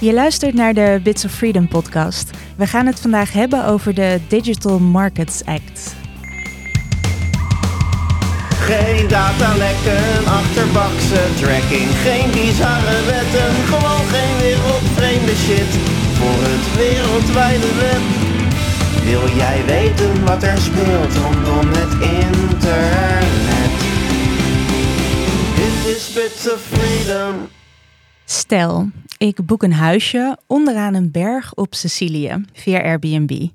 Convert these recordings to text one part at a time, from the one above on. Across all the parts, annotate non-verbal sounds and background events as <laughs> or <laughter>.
Je luistert naar de Bits of Freedom podcast. We gaan het vandaag hebben over de Digital Markets Act. Geen datalekken, achterbakse tracking, geen bizarre wetten, gewoon geen wereldvreemde shit voor het wereldwijde web. Wil jij weten wat er speelt rondom het internet? Dit is Bits of Freedom. Stel, ik boek een huisje onderaan een berg op Sicilië via Airbnb.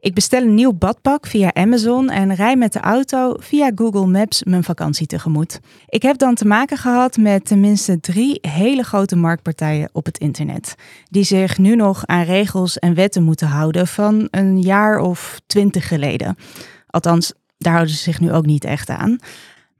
Ik bestel een nieuw badpak via Amazon en rij met de auto via Google Maps mijn vakantie tegemoet. Ik heb dan te maken gehad met tenminste drie hele grote marktpartijen op het internet, die zich nu nog aan regels en wetten moeten houden van een jaar of twintig geleden. Althans, daar houden ze zich nu ook niet echt aan.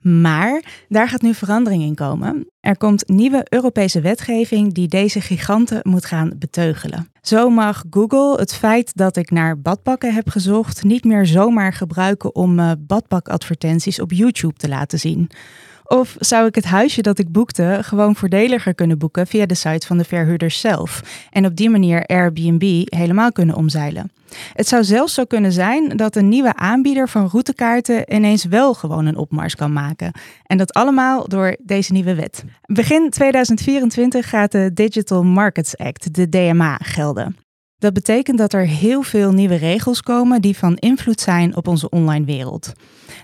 Maar daar gaat nu verandering in komen. Er komt nieuwe Europese wetgeving die deze giganten moet gaan beteugelen. Zo mag Google het feit dat ik naar badpakken heb gezocht niet meer zomaar gebruiken om uh, badpakadvertenties op YouTube te laten zien. Of zou ik het huisje dat ik boekte gewoon voordeliger kunnen boeken via de site van de verhuurders zelf en op die manier Airbnb helemaal kunnen omzeilen? Het zou zelfs zo kunnen zijn dat een nieuwe aanbieder van routekaarten ineens wel gewoon een opmars kan maken. En dat allemaal door deze nieuwe wet. Begin 2024 gaat de Digital Markets Act, de DMA, gelden. Dat betekent dat er heel veel nieuwe regels komen die van invloed zijn op onze online wereld.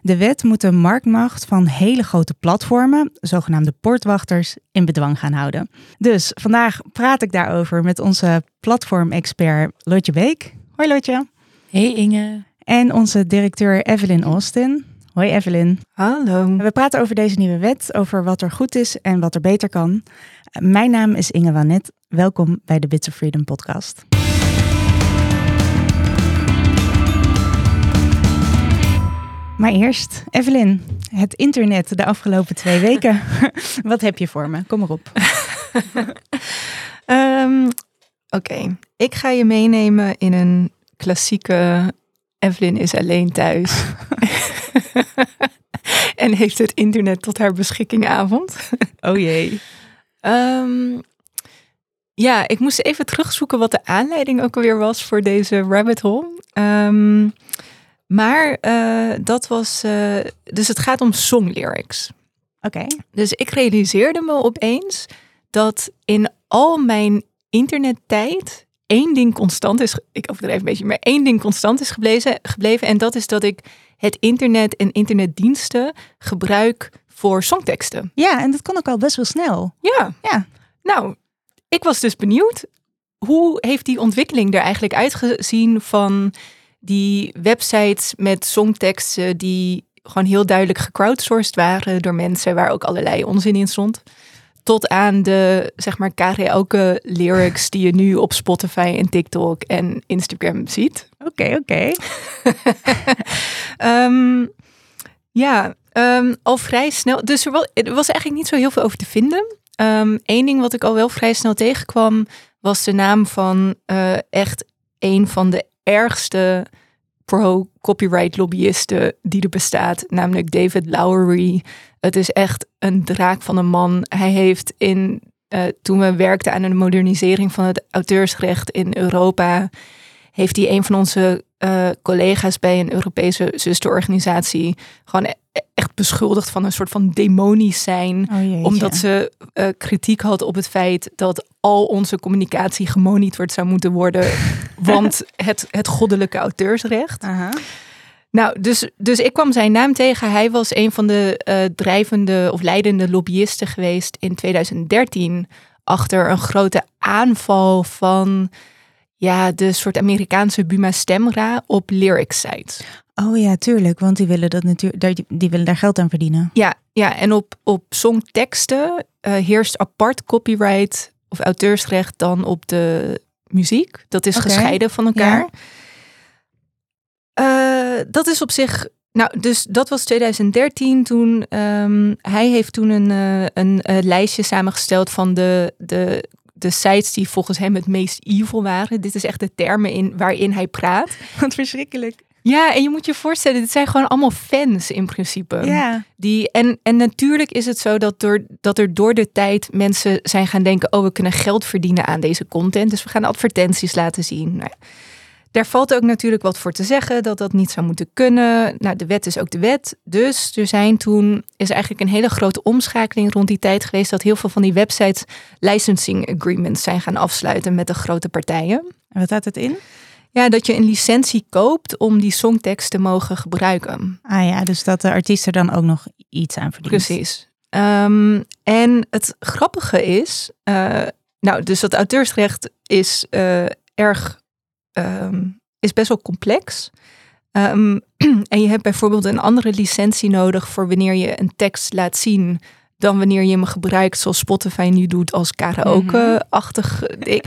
De wet moet de marktmacht van hele grote platformen, zogenaamde portwachters, in bedwang gaan houden. Dus vandaag praat ik daarover met onze platformexpert Lotje Beek. Hoi Lotje. Hey Inge. En onze directeur Evelyn Austin. Hoi Evelyn. Hallo. We praten over deze nieuwe wet, over wat er goed is en wat er beter kan. Mijn naam is Inge Wanet. Welkom bij de Bits of Freedom podcast. Maar eerst, Evelyn, het internet de afgelopen twee weken. <laughs> Wat heb je voor me? Kom maar op. um, <laughs> Oké, ik ga je meenemen in een klassieke Evelyn is alleen thuis. <laughs> en heeft het internet tot haar beschikking avond. oh jee. Um, ja, ik moest even terugzoeken wat de aanleiding ook alweer was voor deze rabbit hole. Um, maar uh, dat was. Uh, dus het gaat om song lyrics. Oké. Dus ik realiseerde me opeens dat in al mijn internettijd één ding constant is. Ik overdrijf een beetje, maar één ding constant is gebleven, gebleven. En dat is dat ik het internet en internetdiensten gebruik voor songteksten. Ja, en dat kan ook al best wel snel. Ja. Ja. Nou, ik was dus benieuwd. Hoe heeft die ontwikkeling er eigenlijk uitgezien van die websites met songteksten die gewoon heel duidelijk gecrowdsourced waren door mensen waar ook allerlei onzin in stond. Tot aan de, zeg maar, karaoke lyrics die je nu op Spotify en TikTok en Instagram ziet. Oké, oké. <laughs> Ehm, ja, um, al vrij snel. Dus er was, er was, eigenlijk niet zo heel veel over te vinden. Eén um, ding wat ik al wel vrij snel tegenkwam, was de naam van uh, echt een van de ergste pro-copyright lobbyisten die er bestaat, namelijk David Lowery. Het is echt een draak van een man. Hij heeft in, uh, toen we werkten aan de modernisering van het auteursrecht in Europa, heeft hij een van onze uh, collega's bij een Europese zusterorganisatie gewoon echt beschuldigd van een soort van demonisch zijn. Oh, omdat ze uh, kritiek had op het feit dat al onze communicatie gemonitord zou moeten worden. <laughs> want het, het goddelijke auteursrecht. Nou, dus, dus ik kwam zijn naam tegen. Hij was een van de uh, drijvende of leidende lobbyisten geweest in 2013 achter een grote aanval van ja, de soort Amerikaanse Buma Stemra op lyric sites. Oh ja, tuurlijk, want die willen dat natuurlijk, die willen daar geld aan verdienen. Ja, ja en op, op songteksten uh, heerst apart copyright of auteursrecht dan op de muziek. Dat is gescheiden van elkaar. Ja. Uh, dat is op zich. Nou, dus dat was 2013 toen. Um, hij heeft toen een, uh, een, een lijstje samengesteld van de, de de sites die volgens hem het meest evil waren. Dit is echt de termen in, waarin hij praat. Wat verschrikkelijk. Ja, en je moet je voorstellen, dit zijn gewoon allemaal fans in principe. Ja. Die, en, en natuurlijk is het zo dat, door, dat er door de tijd mensen zijn gaan denken: oh, we kunnen geld verdienen aan deze content. Dus we gaan advertenties laten zien. Nou ja, daar valt ook natuurlijk wat voor te zeggen dat dat niet zou moeten kunnen. Nou, de wet is ook de wet. Dus er zijn toen is eigenlijk een hele grote omschakeling rond die tijd geweest dat heel veel van die websites licensing agreements zijn gaan afsluiten met de grote partijen. En wat houdt het in? Ja, dat je een licentie koopt om die songtekst te mogen gebruiken. Ah ja, dus dat de artiest er dan ook nog iets aan verdient. Precies. Um, en het grappige is, uh, nou, dus dat auteursrecht is uh, erg, um, is best wel complex. Um, <clears throat> en je hebt bijvoorbeeld een andere licentie nodig voor wanneer je een tekst laat zien dan wanneer je hem gebruikt zoals Spotify nu doet als karaoke-achtig mm -hmm. ding.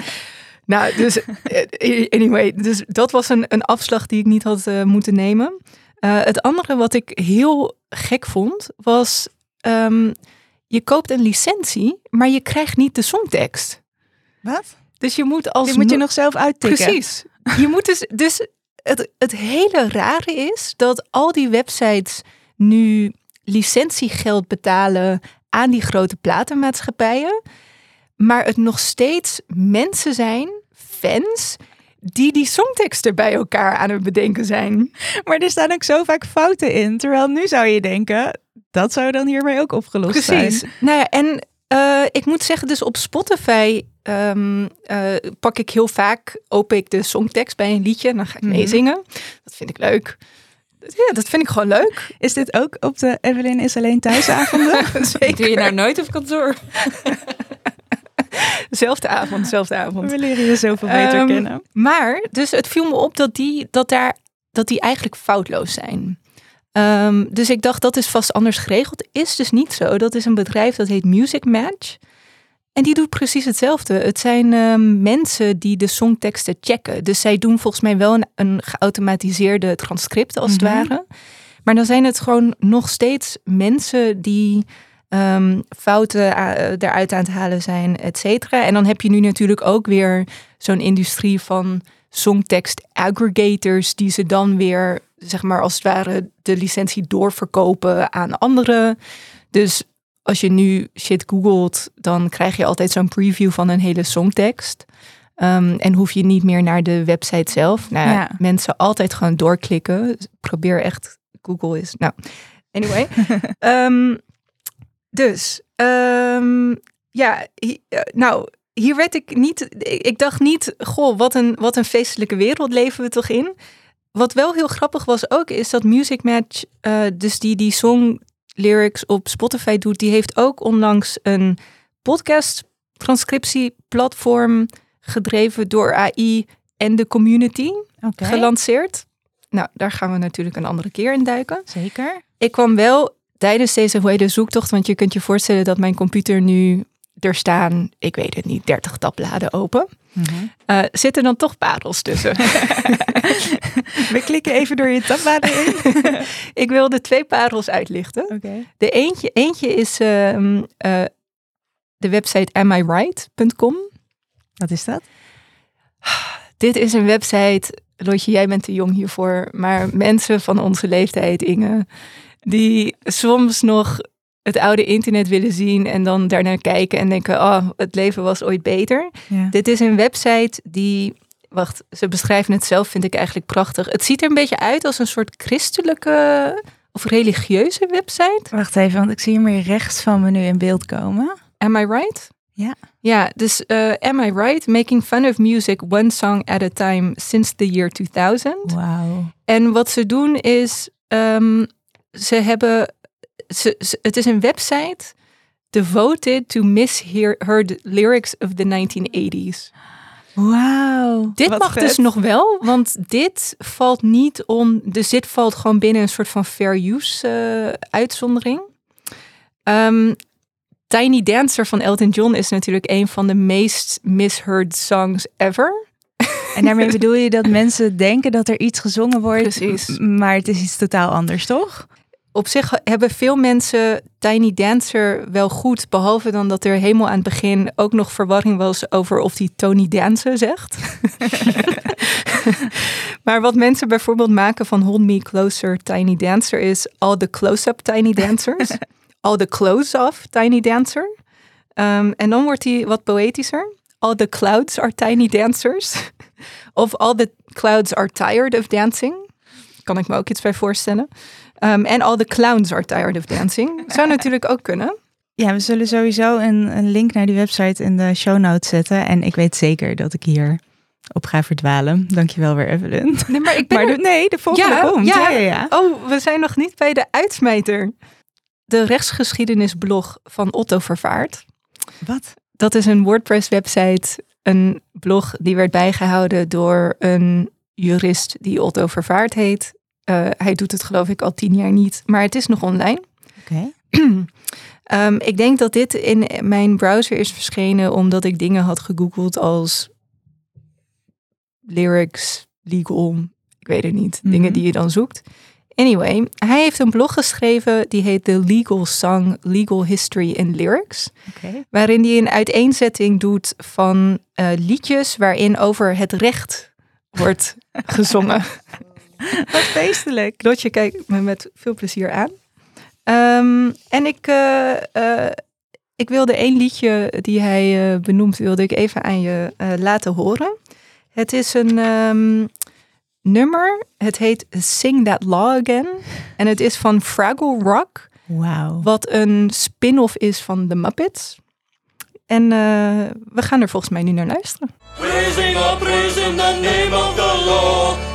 Nou, dus <laughs> anyway, dus dat was een, een afslag die ik niet had uh, moeten nemen. Uh, het andere wat ik heel gek vond, was um, je koopt een licentie, maar je krijgt niet de songtekst. Wat? Dus je moet als... Die moet je nog zelf uittikken. Precies. Je moet dus, dus het, het hele rare is dat al die websites nu licentiegeld betalen aan die grote platenmaatschappijen maar het nog steeds mensen zijn, fans, die die songteksten bij elkaar aan het bedenken zijn. Maar er staan ook zo vaak fouten in. Terwijl nu zou je denken, dat zou dan hiermee ook opgelost Precies. zijn. Precies. Nou ja, en uh, ik moet zeggen, dus op Spotify um, uh, pak ik heel vaak, open ik de songtekst bij een liedje en dan ga ik meezingen. Mm -hmm. Dat vind ik leuk. Ja, dat vind ik gewoon leuk. Is dit ook op de Evelyn is alleen thuisavonden? <laughs> Zeker. Doe je nou nooit op kantoor? <laughs> Zelfde avond, zelfde avond. We leren je zoveel beter um, kennen. Maar, dus het viel me op dat die, dat daar, dat die eigenlijk foutloos zijn. Um, dus ik dacht, dat is vast anders geregeld. Is dus niet zo. Dat is een bedrijf dat heet Music Match. En die doet precies hetzelfde. Het zijn um, mensen die de songteksten checken. Dus zij doen volgens mij wel een, een geautomatiseerde transcript, als mm -hmm. het ware. Maar dan zijn het gewoon nog steeds mensen die um, fouten uh, eruit aan het halen zijn, et cetera. En dan heb je nu natuurlijk ook weer zo'n industrie van songtekst aggregators, die ze dan weer, zeg maar, als het ware de licentie doorverkopen aan anderen. Dus als je nu shit googelt, dan krijg je altijd zo'n preview van een hele songtekst. Um, en hoef je niet meer naar de website zelf. Nou, ja. mensen altijd gewoon doorklikken. Probeer echt, Google is. Nou, anyway. um, <laughs> dus, um, ja, hi, uh, nou, hier werd ik niet. Ik dacht niet, goh, wat een, wat een feestelijke wereld leven we toch in. Wat wel heel grappig was ook, is dat Music Match, uh, dus die die song lyrics op Spotify doet, die heeft ook onlangs een podcast transcriptieplatform gedreven door AI en de community okay. gelanceerd. Nou, daar gaan we natuurlijk een andere keer in duiken. Zeker. Ik kwam wel tijdens deze hoe de zoektocht, want je kunt je voorstellen dat mijn computer nu er staan, ik weet het niet, 30 tabbladen open. Mm -hmm. uh, zitten dan toch parels tussen? <laughs> We klikken even door je tabbladen in. <laughs> ik wilde twee parels uitlichten. Okay. De eentje, eentje is uh, uh, de website amiright.com. Wat is dat? Dit is een website, Lotje, jij bent te jong hiervoor, maar mensen van onze leeftijd, Inge, die soms nog het oude internet willen zien en dan daarnaar kijken en denken, oh, het leven was ooit beter. Ja. Dit is een website die, wacht, ze beschrijven het zelf, vind ik eigenlijk prachtig. Het ziet er een beetje uit als een soort christelijke of religieuze website. Wacht even, want ik zie hem hier rechts van me nu in beeld komen. Am I right? Ja. Ja, dus uh, Am I Right? Making fun of music one song at a time since the year 2000. Wauw. En wat ze doen is, um, ze hebben, ze, ze, het is een website devoted to misheard lyrics of the 1980s. Wauw. Dit mag vet. dus nog wel, want dit valt niet om, dus dit valt gewoon binnen een soort van fair use uh, uitzondering. Um, Tiny Dancer van Elton John is natuurlijk een van de meest misheard songs ever. En daarmee bedoel je dat <laughs> mensen denken dat er iets gezongen wordt, Precies. maar het is iets totaal anders, toch? Op zich hebben veel mensen Tiny Dancer wel goed, behalve dan dat er helemaal aan het begin ook nog verwarring was over of die Tony Dancer zegt. <laughs> Maar wat mensen bijvoorbeeld maken van Hold Me Closer Tiny Dancer is all the close-up Tiny Dancers, <laughs> all the close-off Tiny Dancer. Ehm, en dan wordt hij wat poëtischer. All the clouds are tiny dancers. <laughs> of all the clouds are tired of dancing. Kan ik me ook iets bij voorstellen. Ehm, En all the clowns are tired of dancing. Zou natuurlijk ook kunnen. Ja, we zullen sowieso een, een link naar die website in de show notes zetten. En ik weet zeker dat ik hier op ga verdwalen. Dankjewel weer, Evelyn. Nee, maar ik <laughs> ben Maar er- de, nee, de volgende Ja, komt. ja. Ja, ja, ja. Oh, we zijn nog niet bij de uitsmijter. De rechtsgeschiedenisblog van Otto Vervaart. Wat? Dat is een WordPress-website, een blog die werd bijgehouden door een jurist die Otto Vervaart heet. Eh, hij doet het geloof ik al tien jaar niet, maar het is nog online. Oké. <clears throat> Ehm, ik denk dat dit in mijn browser is verschenen omdat ik dingen had gegoogeld als lyrics, legal, ik weet het niet, Mhm. dingen die je dan zoekt. Anyway, hij heeft een blog geschreven die heet The Legal Song, Legal History and Lyrics. Waarin hij een uiteenzetting doet van eh, liedjes waarin over het recht wordt <laughs> gezongen. <laughs> Wat feestelijk. Lotje kijkt me met veel plezier aan. Ehm, en ik, eh, eh, ik wilde één liedje die hij eh, benoemt, wilde ik even aan je eh, laten horen. Het is een ehm, nummer. Het heet Sing That Law Again. En het is van Fraggle Rock. Wauw. Wat een spin-off is van The Muppets. En eh, we gaan er volgens mij nu naar luisteren. Praising or praising the name of the law.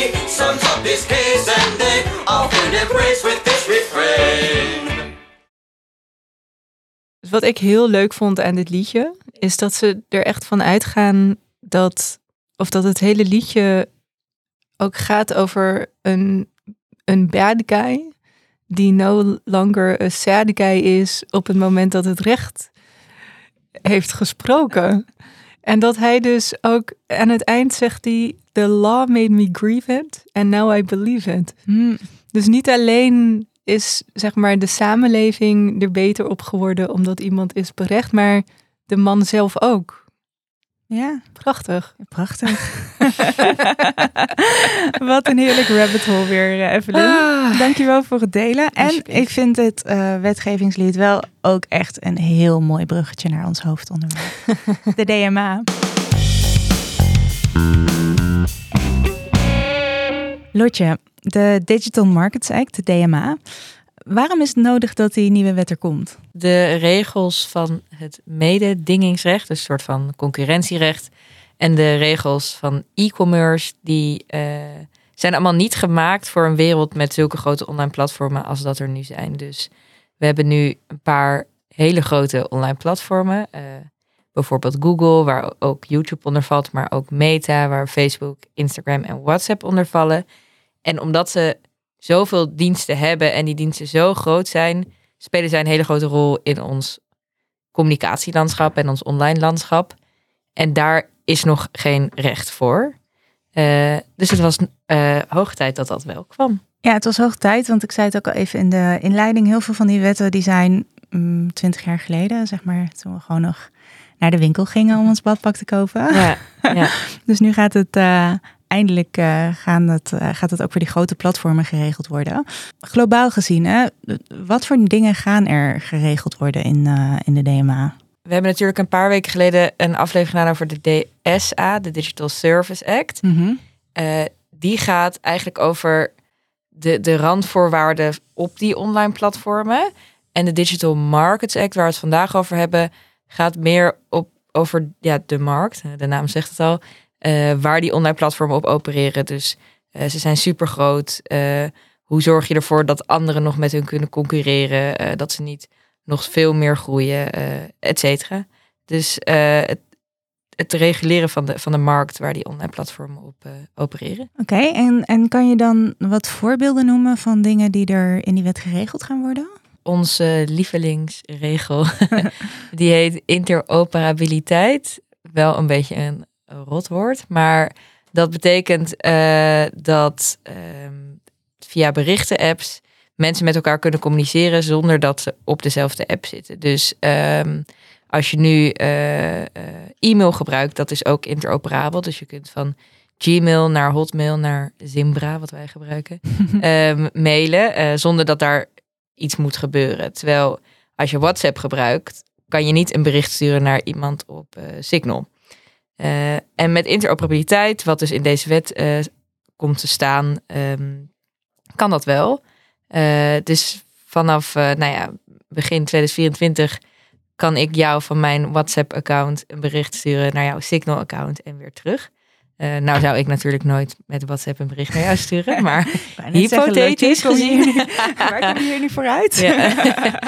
she sums up his case and they often embrace with this refrain. Dus wat ik heel leuk vond aan dit liedje, is dat ze er echt van uitgaan dat, of dat het hele liedje ook gaat over een, een bad guy die no longer a sad guy is op het moment dat het recht heeft gesproken. En dat hij dus ook aan het eind zegt hij, the law made me grieve it and now I believe it. Hm. Dus niet alleen is zeg maar de samenleving er beter op geworden omdat iemand is berecht, maar de man zelf ook. Ja, Prachtig. prachtig. <laughs> Wat een heerlijk rabbit hole weer, eh, Evelyn. Dankjewel voor het delen. En ik vind het eh, wetgevingslied wel ook echt een heel mooi bruggetje naar ons hoofdonderwerp. <laughs> De DMA. Lotje, de Digital Markets Act, de DMA. Waarom is het nodig dat die nieuwe wet er komt? de regels van het mededingingsrecht, dus een soort van concurrentierecht, en de regels van e-commerce, die eh, zijn allemaal niet gemaakt voor een wereld met zulke grote online platformen als dat er nu zijn. Dus we hebben nu een paar hele grote online platformen. eh, bijvoorbeeld Google, waar ook YouTube onder valt, maar ook Meta, waar Facebook, Instagram en WhatsApp onder vallen. En omdat ze zoveel diensten hebben en die diensten zo groot zijn, spelen zij een hele grote rol in ons communicatielandschap en ons online landschap. En daar is nog geen recht voor. Eh, dus het was eh hoog tijd dat dat wel kwam. Ja, het was hoog tijd, want ik zei het ook al even in de inleiding. Heel veel van die wetten die zijn mm, twintig jaar geleden, zeg maar, toen we gewoon nog naar de winkel gingen om ons badpak te kopen. Ja, ja. <laughs> Dus nu gaat het eh, eindelijk eh, gaan het, eh, gaat het ook voor die grote platformen geregeld worden. Globaal gezien, hè, wat voor dingen gaan er geregeld worden in, eh, in de DMA? We hebben natuurlijk een paar weken geleden een aflevering gedaan over de DSA, de Digital Service Act. Eh, die gaat eigenlijk over de, de randvoorwaarden op die online platformen. En de Digital Markets Act, waar we het vandaag over hebben, gaat meer op, over ja, de markt. De naam zegt het al. Eh, waar die online platformen op opereren. Dus eh, ze zijn super groot. hoe zorg je ervoor dat anderen nog met hun kunnen concurreren? eh, dat ze niet nog veel meer groeien, eh et cetera. Dus eh, het, het reguleren van de, van de markt waar die online platformen op eh, opereren. Oké, en, en kan je dan wat voorbeelden noemen van dingen die er in die wet geregeld gaan worden? Onze lievelingsregel, <laughs> die heet interoperabiliteit. Wel een beetje een rotwoord, maar dat betekent eh, dat ehm, via berichten-apps mensen met elkaar kunnen communiceren zonder dat ze op dezelfde app zitten. Dus ehm, als je nu eh, eh, e-mail gebruikt, dat is ook interoperabel. Dus je kunt van Gmail naar Hotmail naar Zimbra, wat wij gebruiken, <laughs> ehm, mailen zonder dat daar iets moet gebeuren. Terwijl als je WhatsApp gebruikt, kan je niet een bericht sturen naar iemand op Signal. Eh, en met interoperabiliteit, wat dus in deze wet eh, komt te staan, ehm, kan dat wel. Eh, dus vanaf nou ja, begin 2024 kan ik jou van mijn WhatsApp-account een bericht sturen naar jouw Signal-account en weer terug. Nou zou ik natuurlijk nooit met WhatsApp een bericht naar jou sturen, <laughs> maar zeggen, hypothetisch gezien. <laughs> Waar kom je hier nu vooruit? Ja.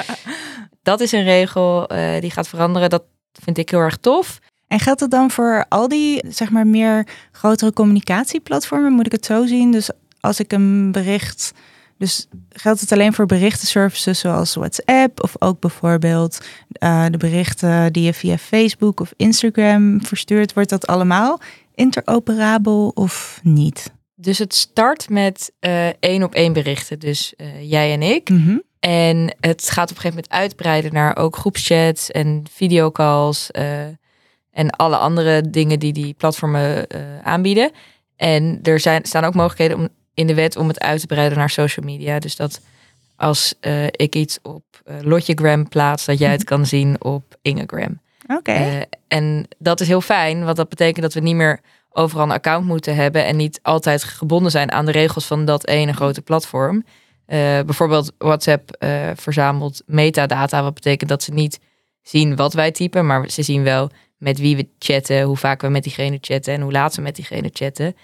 <laughs> dat is een regel die gaat veranderen. Dat vind ik heel erg tof. En geldt het dan voor al die, zeg maar, meer grotere communicatieplatformen? Moet ik het zo zien? Dus als ik een bericht... Dus geldt het alleen voor berichtenservices zoals WhatsApp... of ook bijvoorbeeld eh, de berichten die je via Facebook of Instagram verstuurt... wordt dat allemaal interoperabel of niet? Dus het start met eh, één op één berichten. Dus eh, jij en ik. Mhm. En het gaat op een gegeven moment uitbreiden naar ook groepschats en videocalls en alle andere dingen die die platformen eh, aanbieden. En er zijn, staan ook mogelijkheden om, in de wet om het uit te breiden naar social media. Dus dat als eh, ik iets op eh Lotjegram plaats, dat jij het kan zien op Ingegram. Oké. En dat is heel fijn, want dat betekent dat we niet meer overal een account moeten hebben en niet altijd gebonden zijn aan de regels van dat ene grote platform. Bijvoorbeeld WhatsApp verzamelt metadata, wat betekent dat ze niet zien wat wij typen, maar ze zien wel met wie we chatten, hoe vaak we met diegene chatten en hoe laat we met diegene chatten.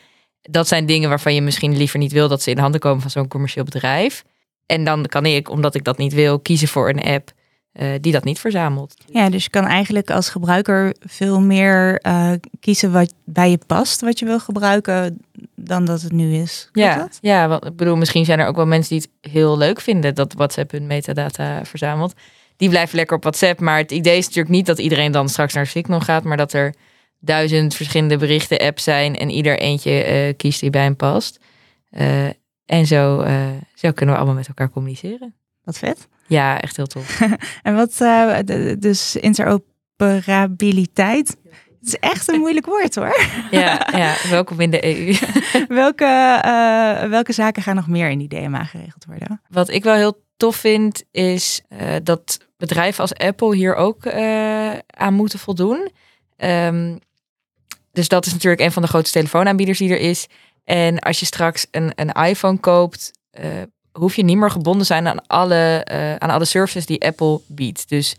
Dat zijn dingen waarvan je misschien liever niet wil dat ze in handen komen van zo'n commercieel bedrijf. En dan kan ik, omdat ik dat niet wil, kiezen voor een app eh, die dat niet verzamelt. Ja, dus je kan eigenlijk als gebruiker veel meer eh, kiezen wat bij je past, wat je wil gebruiken, dan dat het nu is. Klopt Ja, dat? ja, want ik bedoel, misschien zijn er ook wel mensen die het heel leuk vinden dat WhatsApp hun metadata verzamelt. Die blijven lekker op WhatsApp, maar het idee is natuurlijk niet dat iedereen dan straks naar Signal gaat, maar dat er duizend verschillende berichten apps zijn en ieder eentje eh, kiest die bij hem past. Eh, en zo, eh, zo kunnen we allemaal met elkaar communiceren. Wat vet. Ja, echt heel tof. <laughs> En wat, dus interoperabiliteit. Het is echt een moeilijk woord hoor. <laughs> ja, ja, welkom in de EU. <laughs> welke, welke zaken gaan nog meer in die DMA geregeld worden? Wat ik wel heel tof vind, is dat bedrijven als Apple hier ook eh, aan moeten voldoen. Ehm, dus dat is natuurlijk een van de grootste telefoonaanbieders die er is. En als je straks een, een iPhone koopt, eh, hoef je niet meer gebonden zijn aan alle, eh, aan alle services die Apple biedt. Dus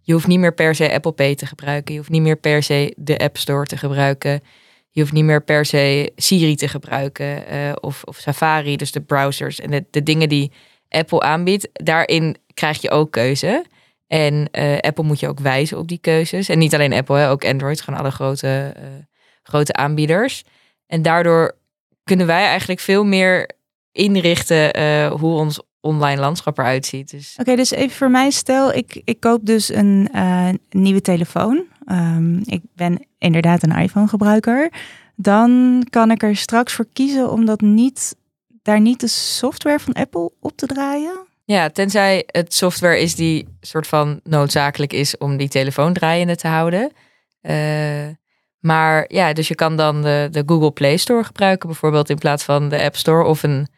je hoeft niet meer per se Apple Pay te gebruiken. Je hoeft niet meer per se de App Store te gebruiken. Je hoeft niet meer per se Siri te gebruiken of, of Safari, dus de browsers en de, de dingen die Apple aanbiedt. Daarin krijg je ook keuze. En eh, Apple moet je ook wijzen op die keuzes. En niet alleen Apple, hè, ook Android, gewoon alle grote, eh, grote aanbieders. En daardoor kunnen wij eigenlijk veel meer inrichten eh, hoe ons online landschap eruit ziet. Dus Oké, dus even voor mij, stel ik, ik koop dus een nieuwe telefoon. Ehm, ik ben inderdaad een iPhone gebruiker. Dan kan ik er straks voor kiezen om dat niet, daar niet de software van Apple op te draaien. Ja, tenzij het software is die soort van noodzakelijk is om die telefoon draaiende te houden. Eh, maar ja, dus je kan dan de, de Google Play Store gebruiken, bijvoorbeeld in plaats van de App Store of een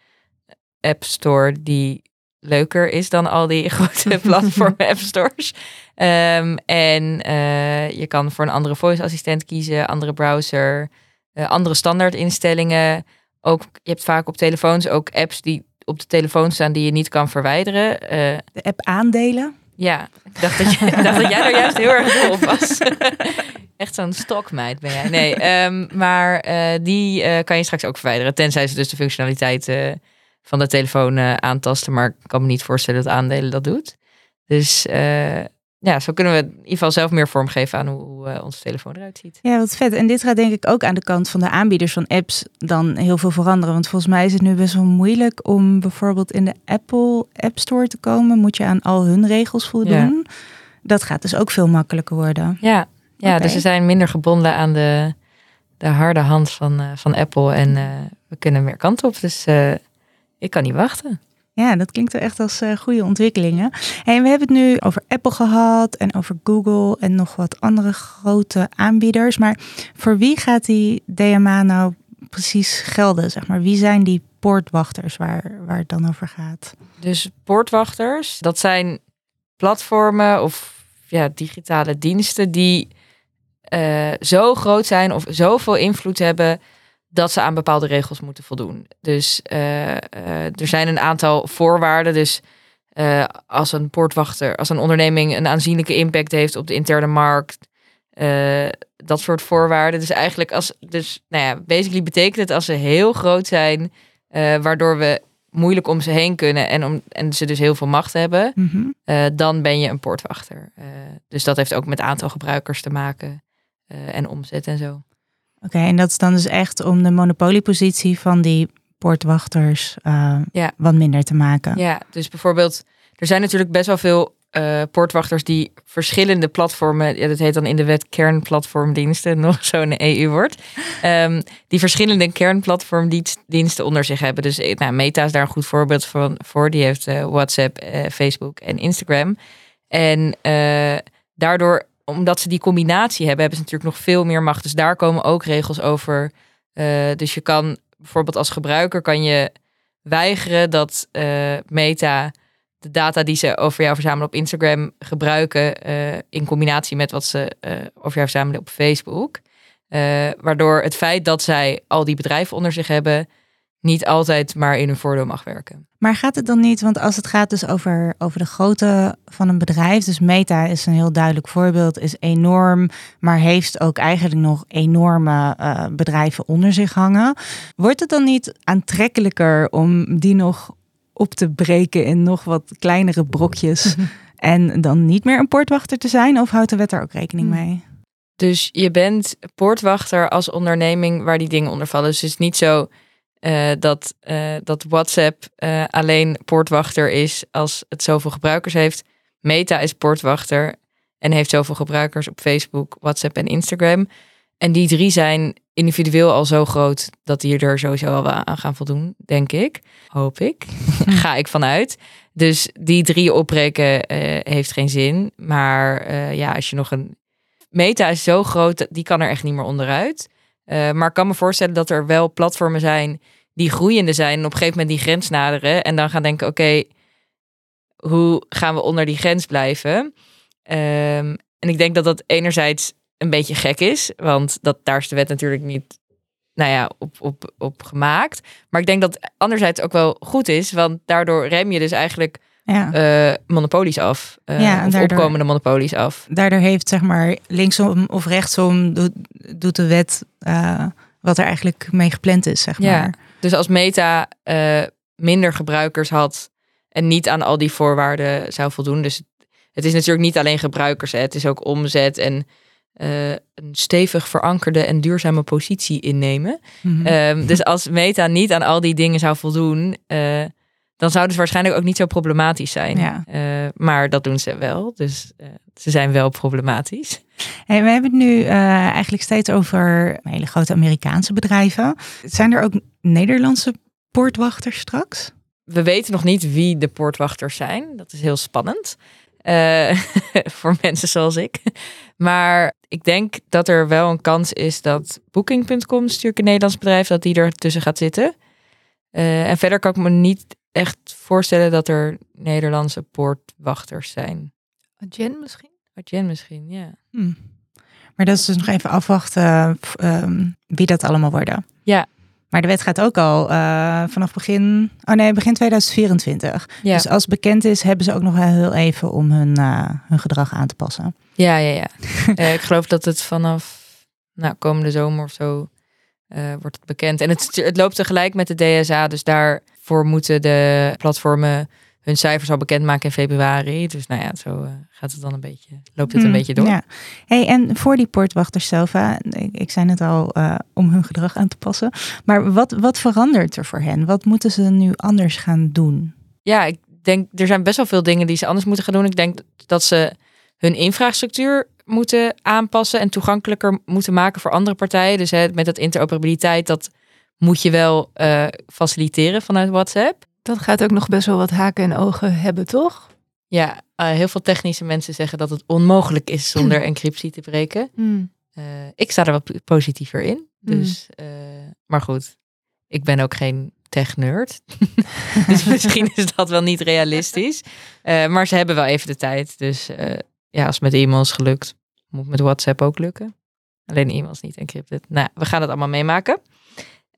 App Store die leuker is dan al die <laughs> grote <laughs> platform App Stores. Ehm, en eh, je kan voor een andere voice assistent kiezen, andere browser, eh, andere standaard instellingen. Ook, je hebt vaak op telefoons ook apps die op de telefoon staan die je niet kan verwijderen. Eh, De app aandelen. ja, ik dacht dat, je, ik dacht dat jij er juist heel erg dol op was. <laughs> Echt zo'n stokmeid ben jij. Nee, ehm, maar eh, die eh, kan je straks ook verwijderen. Tenzij ze dus de functionaliteit van de telefoon aantasten. Maar ik kan me niet voorstellen dat aandelen dat doet. Dus ja, zo kunnen we in ieder geval zelf meer vormgeven aan hoe, eh, onze telefoon eruit ziet. Ja, wat vet. En dit gaat denk ik ook aan de kant van de aanbieders van apps dan heel veel veranderen. Want volgens mij is het nu best wel moeilijk om bijvoorbeeld in de Apple App Store te komen. Moet je aan al hun regels voldoen. Dat gaat dus ook veel makkelijker worden. Ja, ja dus we zijn minder gebonden aan de, de harde hand van, eh, van Apple. En eh, we kunnen meer kant op. Dus ik kan niet wachten. Ja, dat klinkt wel echt als eh, goede ontwikkelingen. En we hebben het nu over Apple gehad en over Google en nog wat andere grote aanbieders. Maar voor wie gaat die DMA nou precies gelden? Zeg maar? Wie zijn die poortwachters waar, waar het dan over gaat? Dus poortwachters, dat zijn platformen of ja, digitale diensten die eh, zo groot zijn of zoveel invloed hebben dat ze aan bepaalde regels moeten voldoen. Dus eh, eh, er zijn een aantal voorwaarden. Dus eh, als een poortwachter, als een onderneming een aanzienlijke impact heeft op de interne markt, dat soort voorwaarden. Dus eigenlijk als, dus nou ja, basically betekent het als ze heel groot zijn, waardoor we moeilijk om ze heen kunnen en, om, en ze dus heel veel macht hebben, Mhm. dan ben je een poortwachter. Dus dat heeft ook met aantal gebruikers te maken en omzet en zo. Oké, en dat is dan dus echt om de monopoliepositie van die poortwachters eh, Ja. wat minder te maken. Ja, dus bijvoorbeeld, er zijn natuurlijk best wel veel eh, poortwachters die verschillende platformen, ja, dat heet dan in de wet kernplatformdiensten, <laughs> nog zo'n EU-woord, ehm, die verschillende kernplatformdiensten onder zich hebben. Dus eh, nou, Meta is daar een goed voorbeeld van, voor. Die heeft WhatsApp, Facebook en Instagram. En daardoor, omdat ze die combinatie hebben, hebben ze natuurlijk nog veel meer macht. Dus daar komen ook regels over. Eh, dus je kan bijvoorbeeld als gebruiker kan je weigeren dat eh, Meta de data die ze over jou verzamelen op Instagram gebruiken eh, in combinatie met wat ze over jou verzamelen op Facebook. Waardoor het feit dat zij al die bedrijven onder zich hebben, niet altijd maar in hun voordeel mag werken. Maar gaat het dan niet, want als het gaat dus over, over de grootte van een bedrijf, dus Meta is een heel duidelijk voorbeeld, is enorm, maar heeft ook eigenlijk nog enorme eh, bedrijven onder zich hangen. Wordt het dan niet aantrekkelijker om die nog op te breken in nog wat kleinere brokjes <laughs> en dan niet meer een poortwachter te zijn? Of houdt de wet daar ook rekening Hmm. mee? Dus je bent poortwachter als onderneming waar die dingen onder vallen. Dus het is niet zo eh, dat, eh, dat WhatsApp eh, alleen poortwachter is als het zoveel gebruikers heeft. Meta is poortwachter en heeft zoveel gebruikers op Facebook, WhatsApp en Instagram. En die drie zijn individueel al zo groot dat die er sowieso al wel aan gaan voldoen, denk ik. Hoop ik. <laughs> Ga ik vanuit. Dus die drie opbreken heeft geen zin. Maar ja, als je nog een Meta is zo groot, die kan er echt niet meer onderuit. Maar ik kan me voorstellen dat er wel platformen zijn die groeiende zijn en op een gegeven moment die grens naderen en dan gaan denken, oké, hoe gaan we onder die grens blijven? Ehm, en ik denk dat dat enerzijds een beetje gek is, want dat, daar is de wet natuurlijk niet nou ja, op, op, op gemaakt. Maar ik denk dat anderzijds ook wel goed is, want daardoor rem je dus eigenlijk Ja. eh, monopolies af. eh, Ja, en of daardoor- opkomende monopolies af. Daardoor heeft zeg maar linksom of rechtsom doet, doet de wet eh, wat er eigenlijk mee gepland is, zeg Ja. maar. Dus als Meta eh, minder gebruikers had en niet aan al die voorwaarden zou voldoen. Dus het is natuurlijk niet alleen gebruikers, hè, het is ook omzet en eh, een stevig verankerde en duurzame positie innemen. Mhm. Ehm, dus als Meta niet aan al die dingen zou voldoen, eh, dan zou het waarschijnlijk ook niet zo problematisch zijn. Ja. Eh, maar dat doen ze wel, dus eh, ze zijn wel problematisch. Hey, we hebben het nu eh, eigenlijk steeds over hele grote Amerikaanse bedrijven. Zijn er ook Nederlandse poortwachters straks? We weten nog niet wie de poortwachters zijn. Dat is heel spannend. <laughs> voor mensen zoals ik. Maar ik denk dat er wel een kans is dat Booking.com, natuurlijk een Nederlands bedrijf, dat die er tussen gaat zitten. En verder kan ik me niet echt voorstellen dat er Nederlandse poortwachters zijn. Jen misschien? Adyen misschien, ja. Hm. Maar dat is dus nog even afwachten f- ehm, wie dat allemaal worden. Ja. Maar de wet gaat ook al eh, vanaf begin, oh nee, begin 2024. Ja, Dus als bekend is, hebben ze ook nog wel heel even om hun, eh, hun gedrag aan te passen. ja, ja. ja. <laughs> Eh, ik geloof dat het vanaf nou, komende zomer of zo eh, wordt het bekend. En het, het loopt tegelijk met de DSA, dus daarvoor moeten de platformen hun cijfers al bekendmaken in februari. Dus nou ja, zo eh, gaat het dan een beetje, loopt het een Hmm, beetje door. Ja. Hey, en voor die poortwachters zelf, ik zei het al, eh, om hun gedrag aan te passen. Maar wat, wat verandert er voor hen? Wat moeten ze nu anders gaan doen? ja, ik denk, er zijn best wel veel dingen die ze anders moeten gaan doen. Ik denk dat ze hun infrastructuur moeten aanpassen en toegankelijker moeten maken voor andere partijen. Dus hè, met dat interoperabiliteit, dat moet je wel eh, faciliteren vanuit WhatsApp. Dat gaat ook nog best wel wat haken en ogen hebben, toch? Ja, eh, heel veel technische mensen zeggen dat het onmogelijk is zonder <clears throat> encryptie te breken. Eh, ik sta er wat positiever in. Dus, eh, maar goed, ik ben ook geen tech-nerd. <laughs> <laughs> dus misschien is dat wel niet realistisch. Maar ze hebben wel even de tijd. Dus ja, als het met e-mails gelukt, moet met WhatsApp ook lukken. Alleen e-mails niet encrypted. Nou, we gaan het allemaal meemaken.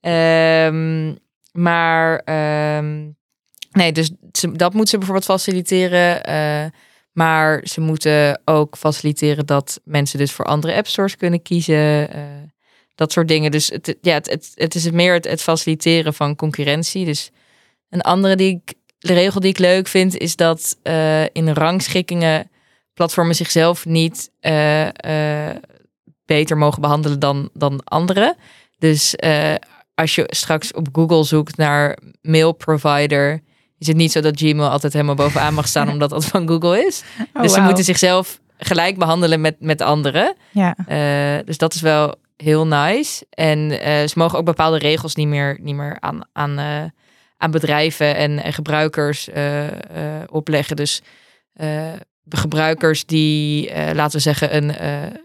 Ehm, maar ehm, nee, dus dat moet ze bijvoorbeeld faciliteren. eh, maar ze moeten ook faciliteren dat mensen dus voor andere app stores kunnen kiezen. eh, dat soort dingen. Dus het, ja, het, het, is meer het, faciliteren van concurrentie. Dus een andere die ik, de regel die ik leuk vind, is dat eh, in rangschikkingen platformen zichzelf niet beter mogen behandelen dan, dan anderen. Dus als je straks op Google zoekt naar mail provider, is het niet zo dat Gmail altijd helemaal bovenaan mag staan <laughs> omdat dat van Google is. Oh, dus ze moeten zichzelf gelijk behandelen met, met anderen. Ja, Eh, dus dat is wel heel nice. En eh, ze mogen ook bepaalde regels niet meer, niet meer aan, aan, eh, aan bedrijven en, en gebruikers opleggen. Dus gebruikers die, laten we zeggen, een,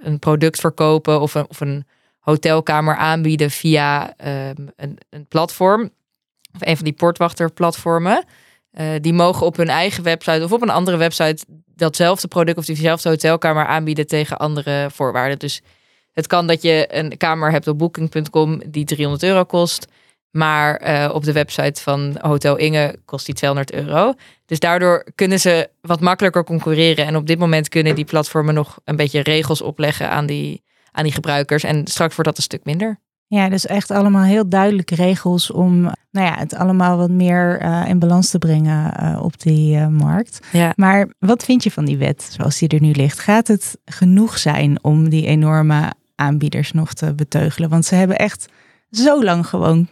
een product verkopen of een, of een hotelkamer aanbieden via ehm, een, een platform, of een van die portwachterplatformen. eh, die mogen op hun eigen website of op een andere website datzelfde product of diezelfde hotelkamer aanbieden tegen andere voorwaarden. Dus het kan dat je een kamer hebt op booking.com die 300 euro kost. Maar eh, op de website van Hotel Inge kost die 200 euro. Dus daardoor kunnen ze wat makkelijker concurreren. En op dit moment kunnen die platformen nog een beetje regels opleggen aan die, aan die gebruikers. En straks wordt dat een stuk minder. ja, dus echt allemaal heel duidelijke regels om nou ja, het allemaal wat meer eh, in balans te brengen eh, op die eh, markt. Ja. Maar wat vind je van die wet zoals die er nu ligt? Gaat het genoeg zijn om die enorme aanbieders nog te beteugelen? Want ze hebben echt zo lang gewoon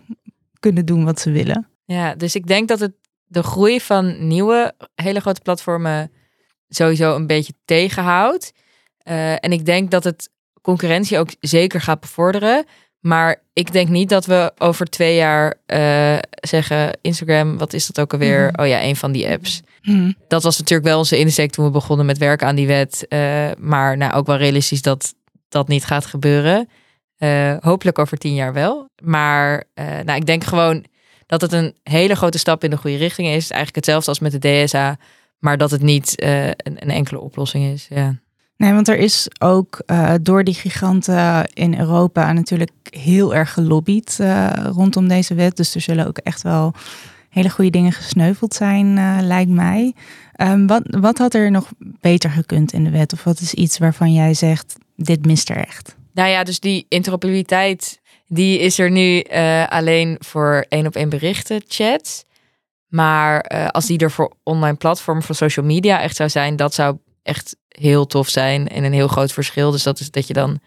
kunnen doen wat ze willen. Ja, dus ik denk dat het de groei van nieuwe hele grote platformen sowieso een beetje tegenhoudt. En ik denk dat het concurrentie ook zeker gaat bevorderen. Maar ik denk niet dat we over twee jaar eh, zeggen: Instagram, wat is dat ook alweer? Mhm. Oh ja, een van die apps. Dat was natuurlijk wel onze insteek toen we begonnen met werken aan die wet. Eh, maar nou, ook wel realistisch dat dat niet gaat gebeuren. Eh, hopelijk over tien jaar wel. Maar nou, ik denk gewoon dat het een hele grote stap in de goede richting is. Eigenlijk hetzelfde als met de DSA. Maar dat het niet een, een enkele oplossing is. Ja. Nee, want er is ook eh, door die giganten in Europa natuurlijk heel erg gelobbyd eh, rondom deze wet. Dus er zullen ook echt wel hele goede dingen gesneuveld zijn, eh, lijkt mij. Ehm, wat, wat had er nog beter gekund in de wet? Of wat is iets waarvan jij zegt, dit mist er echt? Nou ja, dus die interoperabiliteit, die is er nu alleen voor één op één berichten, chats. Maar als die er voor online platformen, voor social media echt zou zijn, dat zou echt heel tof zijn en een heel groot verschil. Dus dat is dat je dan,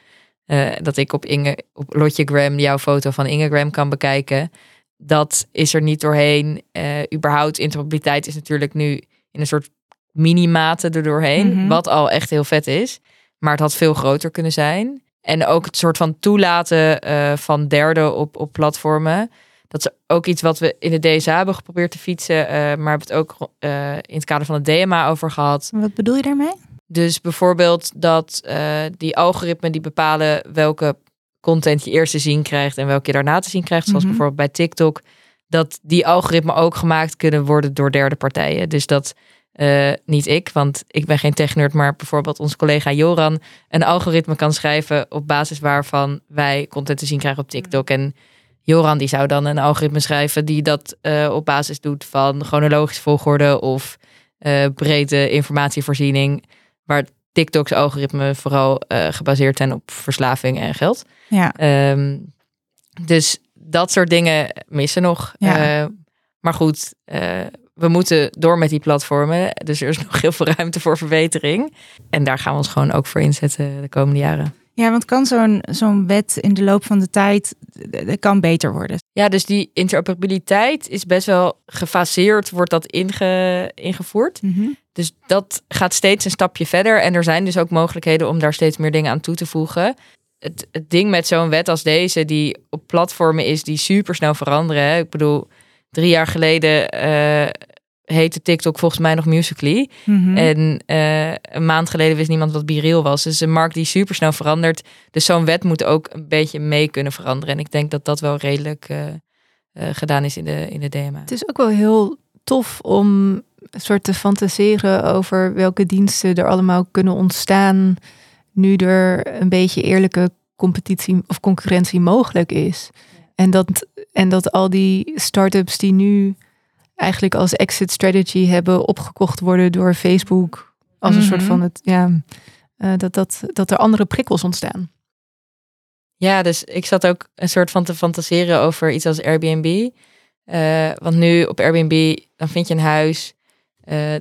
eh, dat ik op Inge, op Lotjegram jouw foto van Ingegram kan bekijken. Dat is er niet doorheen. Eh überhaupt interoperabiliteit is natuurlijk nu in een soort minimate er doorheen, Mhm. wat al echt heel vet is. Maar het had veel groter kunnen zijn. En ook het soort van toelaten eh, van derden op, op platformen. Dat is ook iets wat we in de DSA hebben geprobeerd te fietsen. maar hebben het ook in het kader van het DMA over gehad. Wat bedoel je daarmee? Dus bijvoorbeeld dat eh, die algoritmen die bepalen welke content je eerst te zien krijgt en welke je daarna te zien krijgt. Zoals Mhm. bijvoorbeeld bij TikTok. Dat die algoritmen ook gemaakt kunnen worden door derde partijen. Dus dat eh, niet ik, want ik ben geen technerd, maar bijvoorbeeld onze collega Joran een algoritme kan schrijven op basis waarvan wij content te zien krijgen op TikTok. En Joran die zou dan een algoritme schrijven die dat eh, op basis doet van chronologische volgorde of eh, brede informatievoorziening. Waar TikToks algoritme vooral eh, gebaseerd zijn op verslaving en geld. Ja, Ehm, dus dat soort dingen missen nog. Ja. Eh, maar goed, eh, we moeten door met die platformen. Dus er is <laughs> nog heel veel ruimte voor verbetering. En daar gaan we ons gewoon ook voor inzetten de komende jaren. Ja, want kan zo'n zo'n wet in de loop van de tijd eh, eh, kan beter worden? Ja, dus die interoperabiliteit is best wel gefaseerd, wordt dat inge, ingevoerd. Dus dat gaat steeds een stapje verder. En er zijn dus ook mogelijkheden om daar steeds meer dingen aan toe te voegen. Het, het ding met zo'n wet als deze, die op platformen is die super snel veranderen. Hè? Ik bedoel, drie jaar geleden eh, heette TikTok volgens mij nog Musically. Mhm. En eh, een maand geleden wist niemand wat Bireel was. Dus een markt die super snel verandert. Dus zo'n wet moet ook een beetje mee kunnen veranderen. En ik denk dat dat wel redelijk eh, eh, gedaan is in de, in de DMA. Het is ook wel heel tof om een soort te fantaseren over welke diensten er allemaal kunnen ontstaan nu er een beetje eerlijke competitie of concurrentie mogelijk is. En dat, en dat al die start-ups die nu eigenlijk als exit strategy hebben opgekocht worden door Facebook als een soort Mhm. van het ja eh, dat, dat, dat er andere prikkels ontstaan. Ja, dus ik zat ook een soort van te fantaseren over iets als Airbnb. Eh, want nu op Airbnb, dan vind je een huis. eh,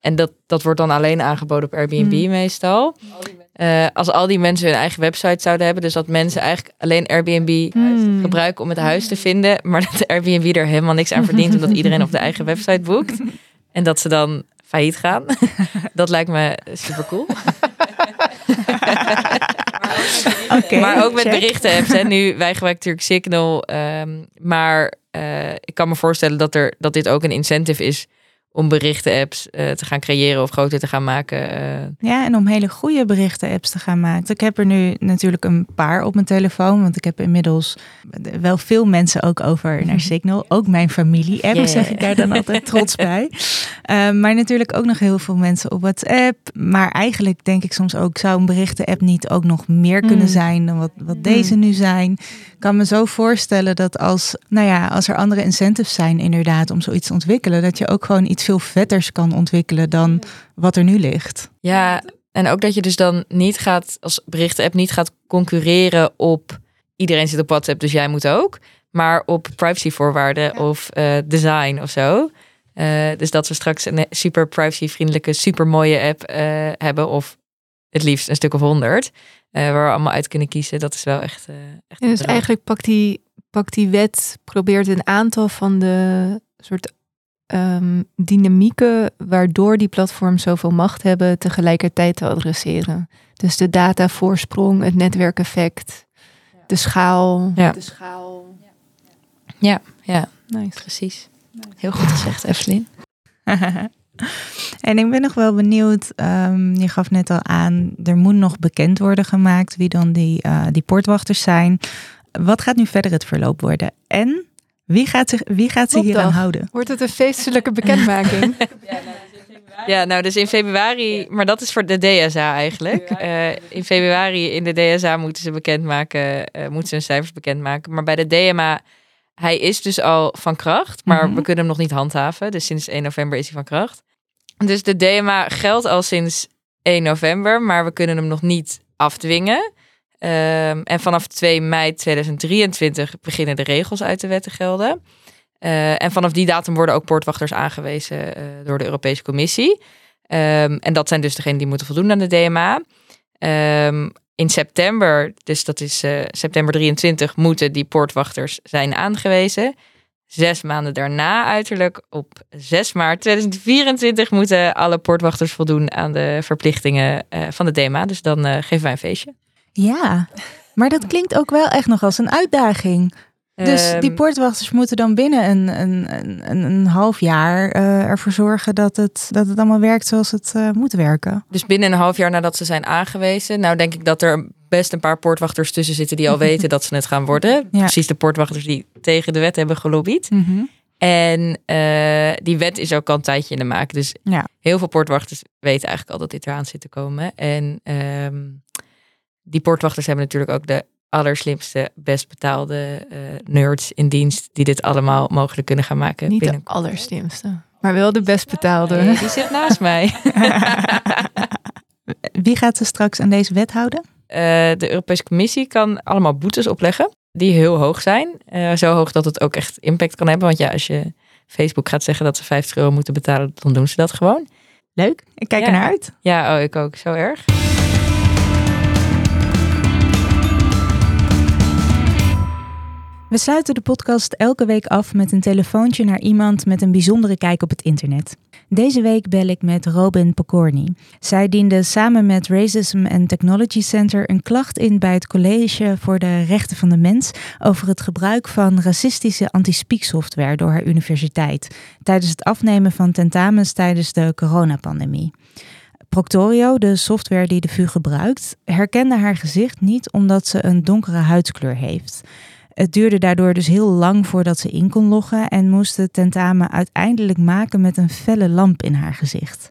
en dat, dat wordt dan alleen aangeboden op Airbnb Hmm. meestal. Eh, als al die mensen hun eigen website zouden hebben. Dus dat mensen eigenlijk alleen Airbnb Hmm. gebruiken om het huis te vinden. Maar dat de Airbnb er helemaal niks aan verdient. omdat iedereen op de eigen website boekt. En dat ze dan failliet gaan. <laughs> dat lijkt me super cool. <laughs> Oké, maar ook met check. berichten apps. Hè. Nu, wij gebruiken natuurlijk Signal. ehm, maar eh, ik kan me voorstellen dat, er, dat dit ook een incentive is om berichten apps eh, te gaan creëren of groter te gaan maken. eh. Ja, en om hele goede berichten-apps te gaan maken. Ik heb er nu natuurlijk een paar op mijn telefoon, want ik heb inmiddels wel veel mensen ook over <laughs> naar Signal. Ook mijn familie-app, Yeah. zeg ik daar dan altijd <laughs> trots bij. Eh, maar natuurlijk ook nog heel veel mensen op WhatsApp. Maar eigenlijk denk ik soms ook, zou een berichten-app niet ook nog meer kunnen Mm. zijn dan wat, wat deze nu zijn? Ik kan me zo voorstellen dat als, nou ja, als er andere incentives zijn inderdaad om zoiets te ontwikkelen, dat je ook gewoon iets veel vetters kan ontwikkelen dan wat er nu ligt. Ja, en ook dat je dus dan niet gaat, als berichten-app niet gaat concurreren op iedereen zit op WhatsApp, dus jij moet ook. Maar op privacyvoorwaarden of eh, design of zo. Eh, dus dat we straks een super privacyvriendelijke, super mooie app eh, hebben. Of het liefst een stuk of honderd. eh, waar we allemaal uit kunnen kiezen. Dat is wel echt. eh echt Ja, dus eigenlijk pakt die, pakt die wet, probeert een aantal van de soort ehm, dynamieken waardoor die platforms zoveel macht hebben, tegelijkertijd te adresseren. Dus de datavoorsprong, het netwerkeffect, de schaal. Ja. De schaal. Ja, ja, Nice. precies. Heel goed gezegd, Evelyn. <laughs> en ik ben nog wel benieuwd, ehm, je gaf net al aan, er moet nog bekend worden gemaakt wie dan die, eh, die poortwachters zijn. Wat gaat nu verder het verloop worden? En wie gaat zich, wie gaat zich hier aan houden? Wordt het een feestelijke bekendmaking? <laughs> Ja, nou dus in februari, maar dat is voor de DSA eigenlijk. Eh, in februari in de DSA moeten ze bekendmaken, eh moeten ze hun cijfers bekendmaken. Maar bij de DMA, hij is dus al van kracht, maar Mhm. we kunnen hem nog niet handhaven. Dus sinds 1 november is hij van kracht. Dus de DMA geldt al sinds 1 november, maar we kunnen hem nog niet afdwingen. Ehm, en vanaf 2 mei 2023 beginnen de regels uit de wet te gelden. Eh, en vanaf die datum worden ook poortwachters aangewezen eh, door de Europese Commissie. Ehm, en dat zijn dus degenen die moeten voldoen aan de DMA. Ehm, in september, dus dat is eh, september 23, moeten die poortwachters zijn aangewezen. Zes maanden daarna, uiterlijk op 6 maart 2024, moeten alle poortwachters voldoen aan de verplichtingen van de DMA. Dus dan geven wij een feestje. Ja, maar dat klinkt ook wel echt nog als een uitdaging. Dus Ehm, die poortwachters moeten dan binnen een, een, een, een, half jaar eh, ervoor zorgen dat het, dat het allemaal werkt zoals het eh, moet werken. Dus binnen een half jaar nadat ze zijn aangewezen, nou denk ik dat er best een paar poortwachters tussen zitten die al <laughs> weten dat ze het gaan worden. Ja. Precies de poortwachters die tegen de wet hebben gelobbyd. En eh, die wet is ook al een tijdje in de maak. Dus Ja. heel veel poortwachters weten eigenlijk al dat dit eraan zit te komen. En ehm, die poortwachters hebben natuurlijk ook de allerslimste, best betaalde eh, nerds in dienst die dit allemaal mogelijk kunnen gaan maken. Niet de allerslimste, maar wel de best betaalde. Nee, die zit naast mij. <laughs> Wie gaat ze straks aan deze wet houden? Eh, de Europese Commissie kan allemaal boetes opleggen die heel hoog zijn. Eh, zo hoog dat het ook echt impact kan hebben. Want ja, als je Facebook gaat zeggen dat ze 50 euro moeten betalen, dan doen ze dat gewoon. Leuk. Ik kijk Ja. er naar uit. Ja, oh, ik ook. Zo erg. We sluiten de podcast elke week af met een telefoontje naar iemand met een bijzondere kijk op het internet. Deze week bel ik met Robin Pokorny. Zij diende samen met Racism and Technology Center een klacht in bij het College voor de Rechten van de Mens over het gebruik van racistische anti-speak-software door haar universiteit tijdens het afnemen van tentamens tijdens de coronapandemie. Proctorio, de software die de VU gebruikt, herkende haar gezicht niet omdat ze een donkere huidskleur heeft. Het duurde daardoor dus heel lang voordat ze in kon loggen en moest het tentamen uiteindelijk maken met een felle lamp in haar gezicht.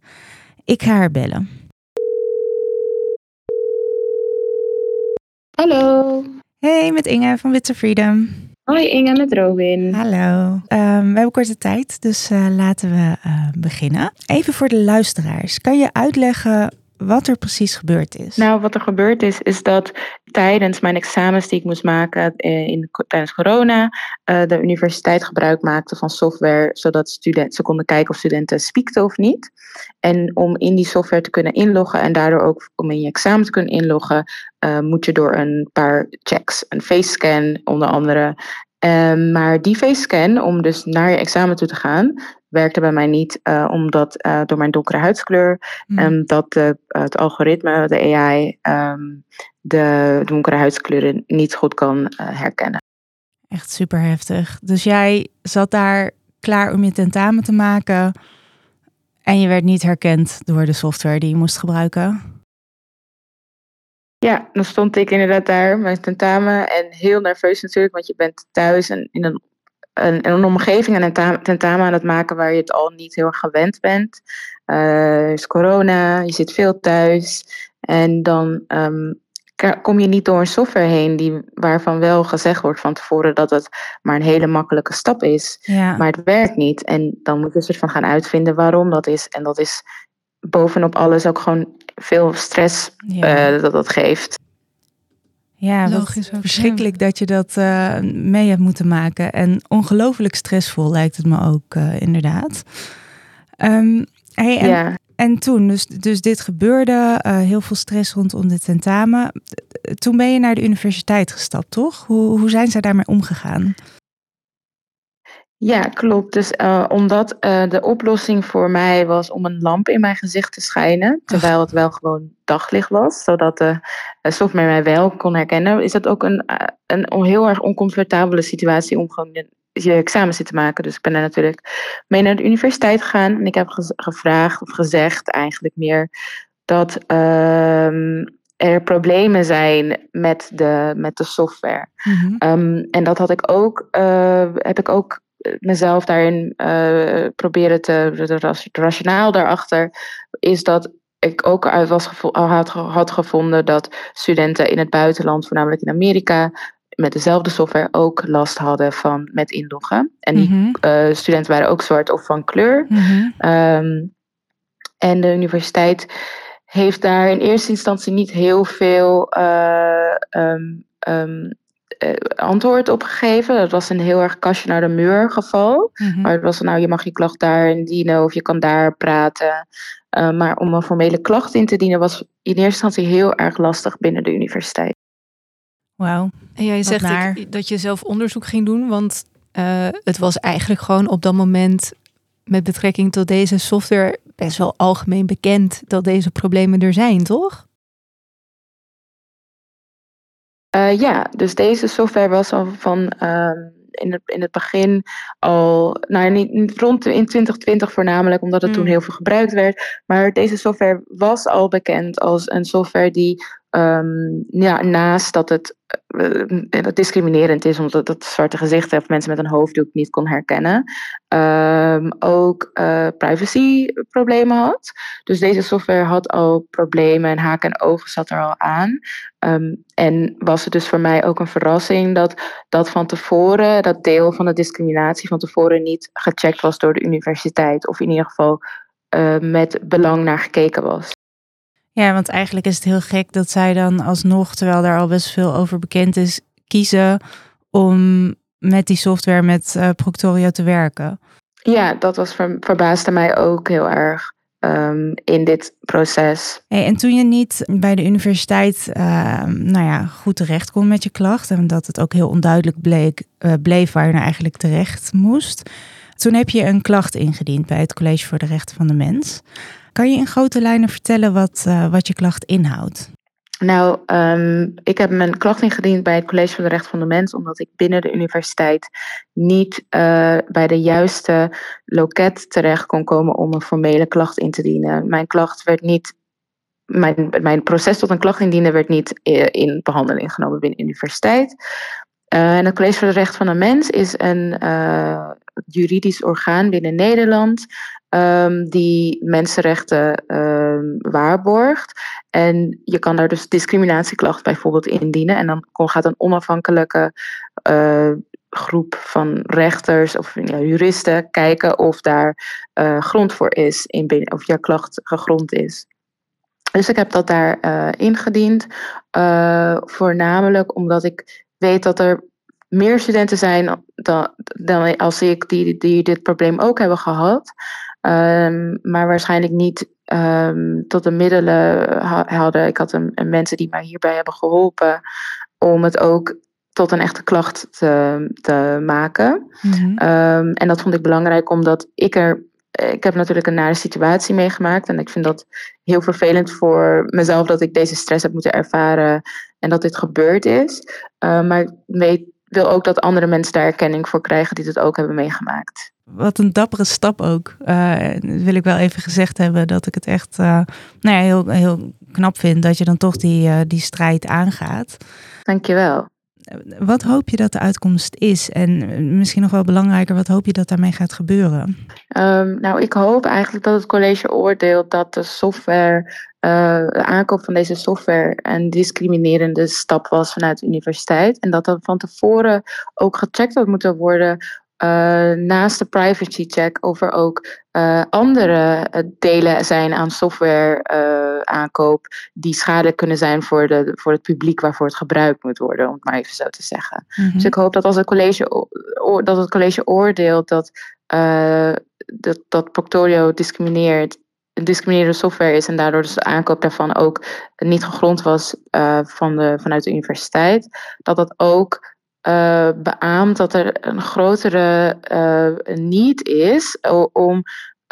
Ik ga haar bellen. Hallo. Hey, met Inge van Witse Freedom. Hoi Inge met Robin. Hallo. Ehm, we hebben korte tijd, dus eh, laten we eh, beginnen. Even voor de luisteraars. Kan je uitleggen wat er precies gebeurd is? Nou, wat er gebeurd is, is dat tijdens mijn examens die ik moest maken eh, in, tijdens corona, eh, de universiteit gebruik maakte van software, zodat studenten ze konden kijken of studenten spiekten of niet. En om in die software te kunnen inloggen en daardoor ook om in je examen te kunnen inloggen, eh, moet je door een paar checks. Een face scan onder andere. Ehm, maar die face scan, om dus naar je examen toe te gaan, werkte bij mij niet, eh, omdat eh, door mijn donkere huidskleur. Ehm, dat de, het algoritme, de AI, ehm, de donkere huidskleuren niet goed kan eh, herkennen. Echt super heftig. Dus jij zat daar klaar om je tentamen te maken en je werd niet herkend door de software die je moest gebruiken. Ja, dan stond ik inderdaad daar, mijn tentamen, en heel nerveus natuurlijk, want je bent thuis en in een, een, in een omgeving en een ta- tentamen aan het maken waar je het al niet heel erg gewend bent. Eh, er is corona, je zit veel thuis en dan ehm, kom je niet door een software heen die, waarvan wel gezegd wordt van tevoren dat het maar een hele makkelijke stap is. Ja, Maar het werkt niet. En dan moet je soort van gaan uitvinden waarom dat is. En dat is bovenop alles ook gewoon veel stress ja. eh, dat dat geeft. ja logisch ook, verschrikkelijk dat je dat eh, mee hebt moeten maken. En ongelooflijk stressvol lijkt het me ook, eh, inderdaad. Ehm, hey, en, Ja. en toen, dus, dus dit gebeurde, eh, heel veel stress rondom de tentamen. Toen ben je naar de universiteit gestapt, toch? Hoe, hoe zijn zij daarmee omgegaan? Ja, klopt. Dus eh, omdat eh, de oplossing voor mij was om een lamp in mijn gezicht te schijnen, terwijl het wel gewoon daglicht was, zodat de eh, software mij wel kon herkennen, is dat ook een, een heel erg oncomfortabele situatie om gewoon je, je examen te maken. Dus ik ben er natuurlijk mee naar de universiteit gegaan en ik heb gevraagd of gezegd eigenlijk meer dat ehm, er problemen zijn met de, met de software. Mhm. Ehm, en dat had ik ook, heb ik ook mezelf daarin eh, proberen te, de rationaal daarachter, is dat ik ook uit was al had, ge- had gevonden dat studenten in het buitenland, voornamelijk in Amerika, met dezelfde software ook last hadden van met inloggen. En die eh, studenten waren ook zwart of van kleur. Mhm. Ehm, en de universiteit heeft daar in eerste instantie niet heel veel eh, ehm, ehm, eh, antwoord op gegeven. Dat was een heel erg kastje naar de muur geval. Mhm. Maar het was nou, je mag je klacht daar indienen of je kan daar praten. Eh, maar om een formele klacht in te dienen was in eerste instantie heel erg lastig binnen de universiteit. Wauw. En jij zegt naar. ik- dat je zelf onderzoek ging doen, want eh, het was eigenlijk gewoon op dat moment met betrekking tot deze software best wel algemeen bekend dat deze problemen er zijn, toch? Eh, ja, dus deze software was al van ehm, in, het, in het begin al, nou niet, rond in 2020 voornamelijk, omdat het toen Mm. heel veel gebruikt werd. Maar deze software was al bekend als een software die ehm, ja, naast dat het dat discriminerend is, omdat het zwarte gezichten of mensen met een hoofddoek niet kon herkennen, ehm, ook eh privacyproblemen had. Dus deze software had al problemen en haken en ogen zat er al aan. Ehm, en was het dus voor mij ook een verrassing dat dat van tevoren, dat deel van de discriminatie van tevoren niet gecheckt was door de universiteit. Of in ieder geval met belang naar gekeken was. Ja, want eigenlijk is het heel gek dat zij dan alsnog, terwijl daar al best veel over bekend is, kiezen om met die software met eh, Proctorio te werken. Ja, dat was ver, verbaasde mij ook heel erg um, in dit proces. Hey, en toen je niet bij de universiteit uh, nou ja, goed terecht kon met je klacht en dat het ook heel onduidelijk bleek, uh, bleef waar je nou eigenlijk terecht moest, toen heb je een klacht ingediend bij het College voor de Rechten van de Mens. Kan je in grote lijnen vertellen wat, uh, wat je klacht inhoudt? Nou, um, ik heb mijn klacht ingediend bij het College voor de Rechten van de Mens, omdat ik binnen de universiteit niet uh, bij de juiste loket terecht kon komen om een formele klacht in te dienen. Mijn klacht werd niet. Mijn, mijn proces tot een klacht indienen werd niet in behandeling genomen binnen de universiteit. En het College voor de Rechten van de Mens is een juridisch orgaan binnen Nederland um, die mensenrechten um, waarborgt. En je kan daar dus discriminatieklacht bijvoorbeeld indienen. En dan gaat een onafhankelijke uh, groep van rechters of ja, juristen kijken of daar uh, grond voor is, in, of jouw klacht gegrond is. Dus ik heb dat daar uh, ingediend, voornamelijk omdat ik weet dat er meer studenten zijn dan, dan als ik die, die dit probleem ook hebben gehad. Um, maar waarschijnlijk niet um, tot de middelen hadden. Ik had een, een mensen die mij hierbij hebben geholpen om het ook tot een echte klacht te, te maken. Mm-hmm. Um, en dat vond ik belangrijk omdat ik er. Ik heb natuurlijk een nare situatie meegemaakt. En ik vind dat heel vervelend voor mezelf dat ik deze stress heb moeten ervaren en dat dit gebeurd is. Uh, maar ik weet, wil ook dat andere mensen daar erkenning voor krijgen die het ook hebben meegemaakt wat een dappere stap ook. Uh, wil ik wel even gezegd hebben dat ik het echt uh, nou ja, heel, heel knap vind dat je dan toch die, uh, die strijd aangaat. Dankjewel. Wat hoop je dat de uitkomst is? En misschien nog wel belangrijker, wat hoop je dat daarmee gaat gebeuren? Um, nou, ik hoop eigenlijk dat het college oordeelt dat de software, de aankoop van deze software een discriminerende stap was vanuit de universiteit. En dat dat van tevoren ook gecheckt had moeten worden uh, naast de privacy check of er ook uh, andere uh, delen zijn aan software aankoop die schadelijk kunnen zijn voor, de, voor het publiek waarvoor het gebruikt moet worden, om het maar even zo te zeggen. Mm-hmm. Dus ik hoop dat als het college, dat het college oordeelt dat, dat, dat Proctorio discrimineert discriminerende software is en daardoor dus de aankoop daarvan ook niet gegrond was van de, vanuit de universiteit, dat dat ook uh, beaamt dat er een grotere uh, need is om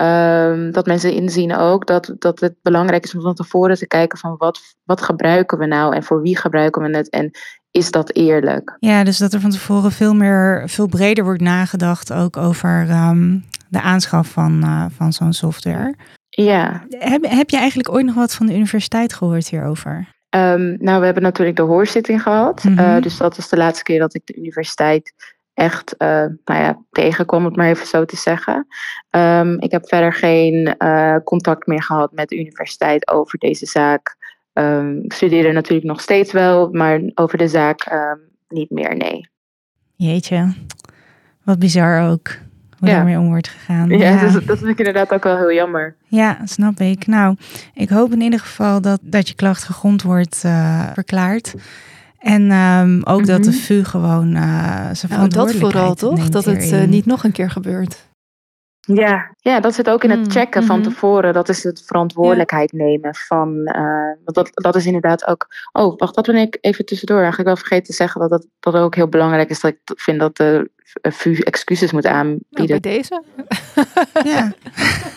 uh, dat mensen inzien ook dat, dat het belangrijk is om van tevoren te kijken van wat, wat gebruiken we nou en voor wie gebruiken we het en is dat eerlijk? Ja, dus dat er van tevoren veel meer, veel breder wordt nagedacht ook over um, de aanschaf van, uh, van zo'n software. Ja. Heb, heb je eigenlijk ooit nog wat van de universiteit gehoord hierover? Um, nou, we hebben natuurlijk de hoorzitting gehad. Mm -hmm. uh, dus dat was de laatste keer dat ik de universiteit echt uh, nou ja, tegenkwam, om het maar even zo te zeggen. Um, ik heb verder geen uh, contact meer gehad met de universiteit over deze zaak. Um, ik studeerde natuurlijk nog steeds wel, maar over de zaak niet meer, nee. Jeetje, wat bizar ook hoe ja. daarmee om wordt gegaan. Ja, ja. Dat, dat vind ik inderdaad ook wel heel jammer. Ja, snap ik. Nou, ik hoop in ieder geval dat, dat je klacht gegrond wordt uh, verklaard. En um, ook dat de VU gewoon uh, zijn nou, dat vooral toch? Dat het uh, niet nog een keer gebeurt. Ja, ja, dat zit ook in het checken mm-hmm. van tevoren. Dat is het verantwoordelijkheid ja. nemen van. Uh, dat, dat is inderdaad ook. Oh, wacht, dat ben ik even tussendoor. Eigenlijk wel vergeten te zeggen dat het dat ook heel belangrijk is. Dat ik vind dat de VU excuses moet aanbieden. Nou, bij deze. ja.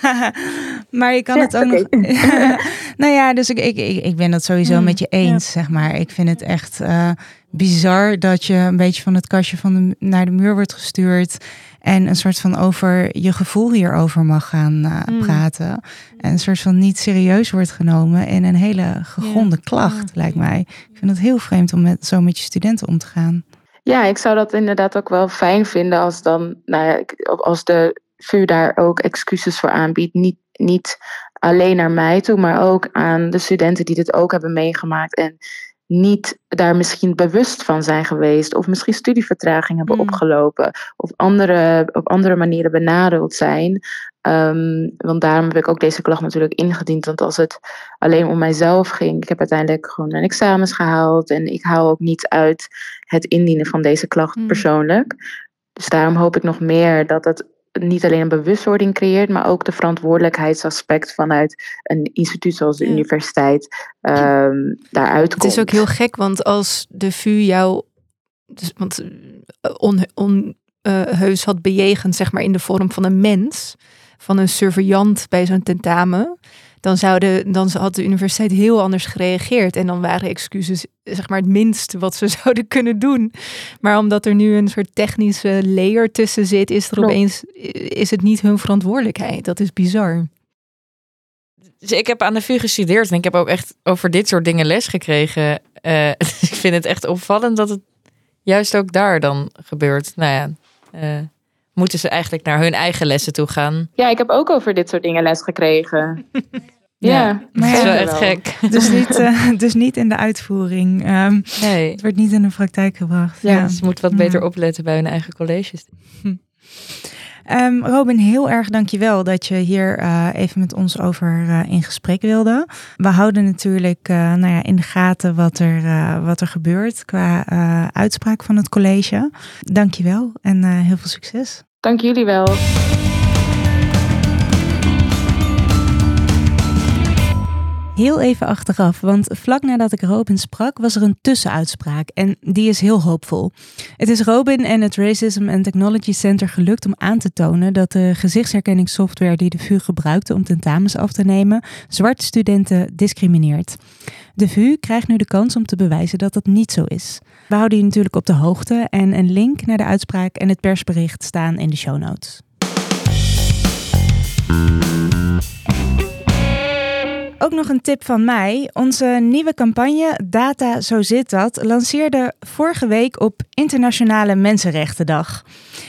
<laughs> <laughs> maar je kan ja, het ook okay. nog. <laughs> nou ja, dus ik, ik, ik ben dat sowieso mm, met je eens, ja. zeg maar. Ik vind het echt uh, bizar dat je een beetje van het kastje van de, naar de muur wordt gestuurd. En een soort van over je gevoel hierover mag gaan uh, mm. praten. En een soort van niet serieus wordt genomen in een hele gegronde klacht, lijkt mij. Ik vind het heel vreemd om met, zo met je studenten om te gaan. Ja, ik zou dat inderdaad ook wel fijn vinden als dan, nou ja, als de VU daar ook excuses voor aanbiedt. Niet, niet alleen naar mij toe, maar ook aan de studenten die dit ook hebben meegemaakt. En niet daar misschien bewust van zijn geweest. Of misschien studievertraging hebben mm. opgelopen. Of andere, op andere manieren benadeeld zijn. Um, want daarom heb ik ook deze klacht natuurlijk ingediend. Want als het alleen om mijzelf ging. Ik heb uiteindelijk gewoon mijn examens gehaald. En ik hou ook niet uit het indienen van deze klacht mm. persoonlijk. Dus daarom hoop ik nog meer dat het niet alleen een bewustwording creëert, maar ook de verantwoordelijkheidsaspect vanuit een instituut zoals de Ja. universiteit ehm, daaruit Het komt. is ook heel gek, want als de VU jou dus, want, eh, on, heus had bejegend, zeg maar in de vorm van een mens, van een surveillant bij zo'n tentamen, dan, zouden, dan had de universiteit heel anders gereageerd. En dan waren excuses zeg maar het minste wat ze <laughs> zouden kunnen doen. Maar omdat er nu een soort technische layer tussen zit, is er Klopt. opeens is het niet hun verantwoordelijkheid. Dat is bizar. Dus ik heb aan de VU gestudeerd en ik heb ook echt over dit soort dingen les gekregen. Eh, <laughs> ik vind het echt opvallend dat het juist ook daar dan gebeurt. Nou ja, eh, moeten ze eigenlijk naar hun eigen lessen toe gaan. Ja, ik heb ook over dit soort dingen les gekregen. <laughs> ja, Maar dat is ja, wel echt gek. Dus niet, eh, dus niet in de uitvoering. Ehm, Nee, het wordt niet in de praktijk gebracht. Ja, Ja. ze moeten wat beter opletten bij hun eigen colleges. Ehm, Robin, heel erg dankjewel dat je hier eh, even met ons over eh, in gesprek wilde. We houden natuurlijk eh, nou ja, in de gaten wat er, eh, wat er gebeurt qua eh, uitspraak van het college. Dankjewel en eh, heel veel succes. Dank jullie wel. Heel even achteraf, want vlak nadat ik Robin sprak, was er een tussenuitspraak en die is heel hoopvol. Het is Robin en het Racism and Technology Center gelukt om aan te tonen dat de gezichtsherkenningssoftware die de VU gebruikte om tentamens af te nemen, zwarte studenten discrimineert. De VU krijgt nu de kans om te bewijzen dat dat niet zo is. We houden je natuurlijk op de hoogte en een link naar de uitspraak en het persbericht staan in de show notes. Ook nog een tip van mij. Onze nieuwe campagne Data Zo Zit Dat lanceerde vorige week op Internationale Mensenrechtendag.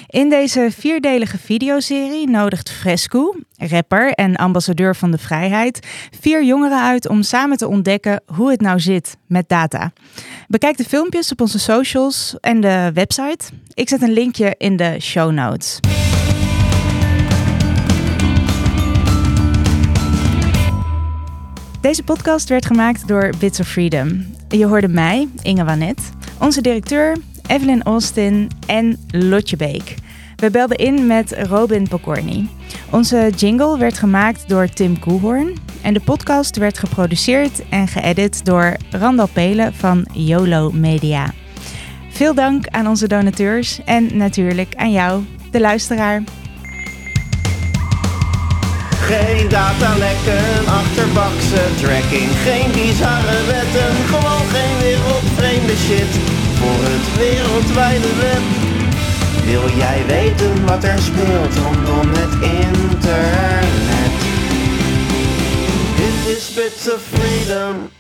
In deze vierdelige videoserie nodigt Fresco, rapper en ambassadeur van de vrijheid, vier jongeren uit om samen te ontdekken hoe het nou zit met data. Bekijk de filmpjes op onze socials en de website. Ik zet een linkje in de show notes. Deze podcast werd gemaakt door Bits of Freedom. Je hoorde mij, Inge Wanet, onze directeur Evelyn Austin en Lotje Beek. We belden in met Robin Pokorny. Onze jingle werd gemaakt door Tim Koehoorn en de podcast werd geproduceerd en geëdit door Randal Pelen van YOLO Media. Veel dank aan onze donateurs en natuurlijk aan jou, de luisteraar. Geen datalekken, achterbakse tracking, geen bizarre wetten, gewoon geen wereldvreemde shit voor het wereldwijde web. Wil jij weten wat er speelt rondom het internet? Dit is Bits of Freedom.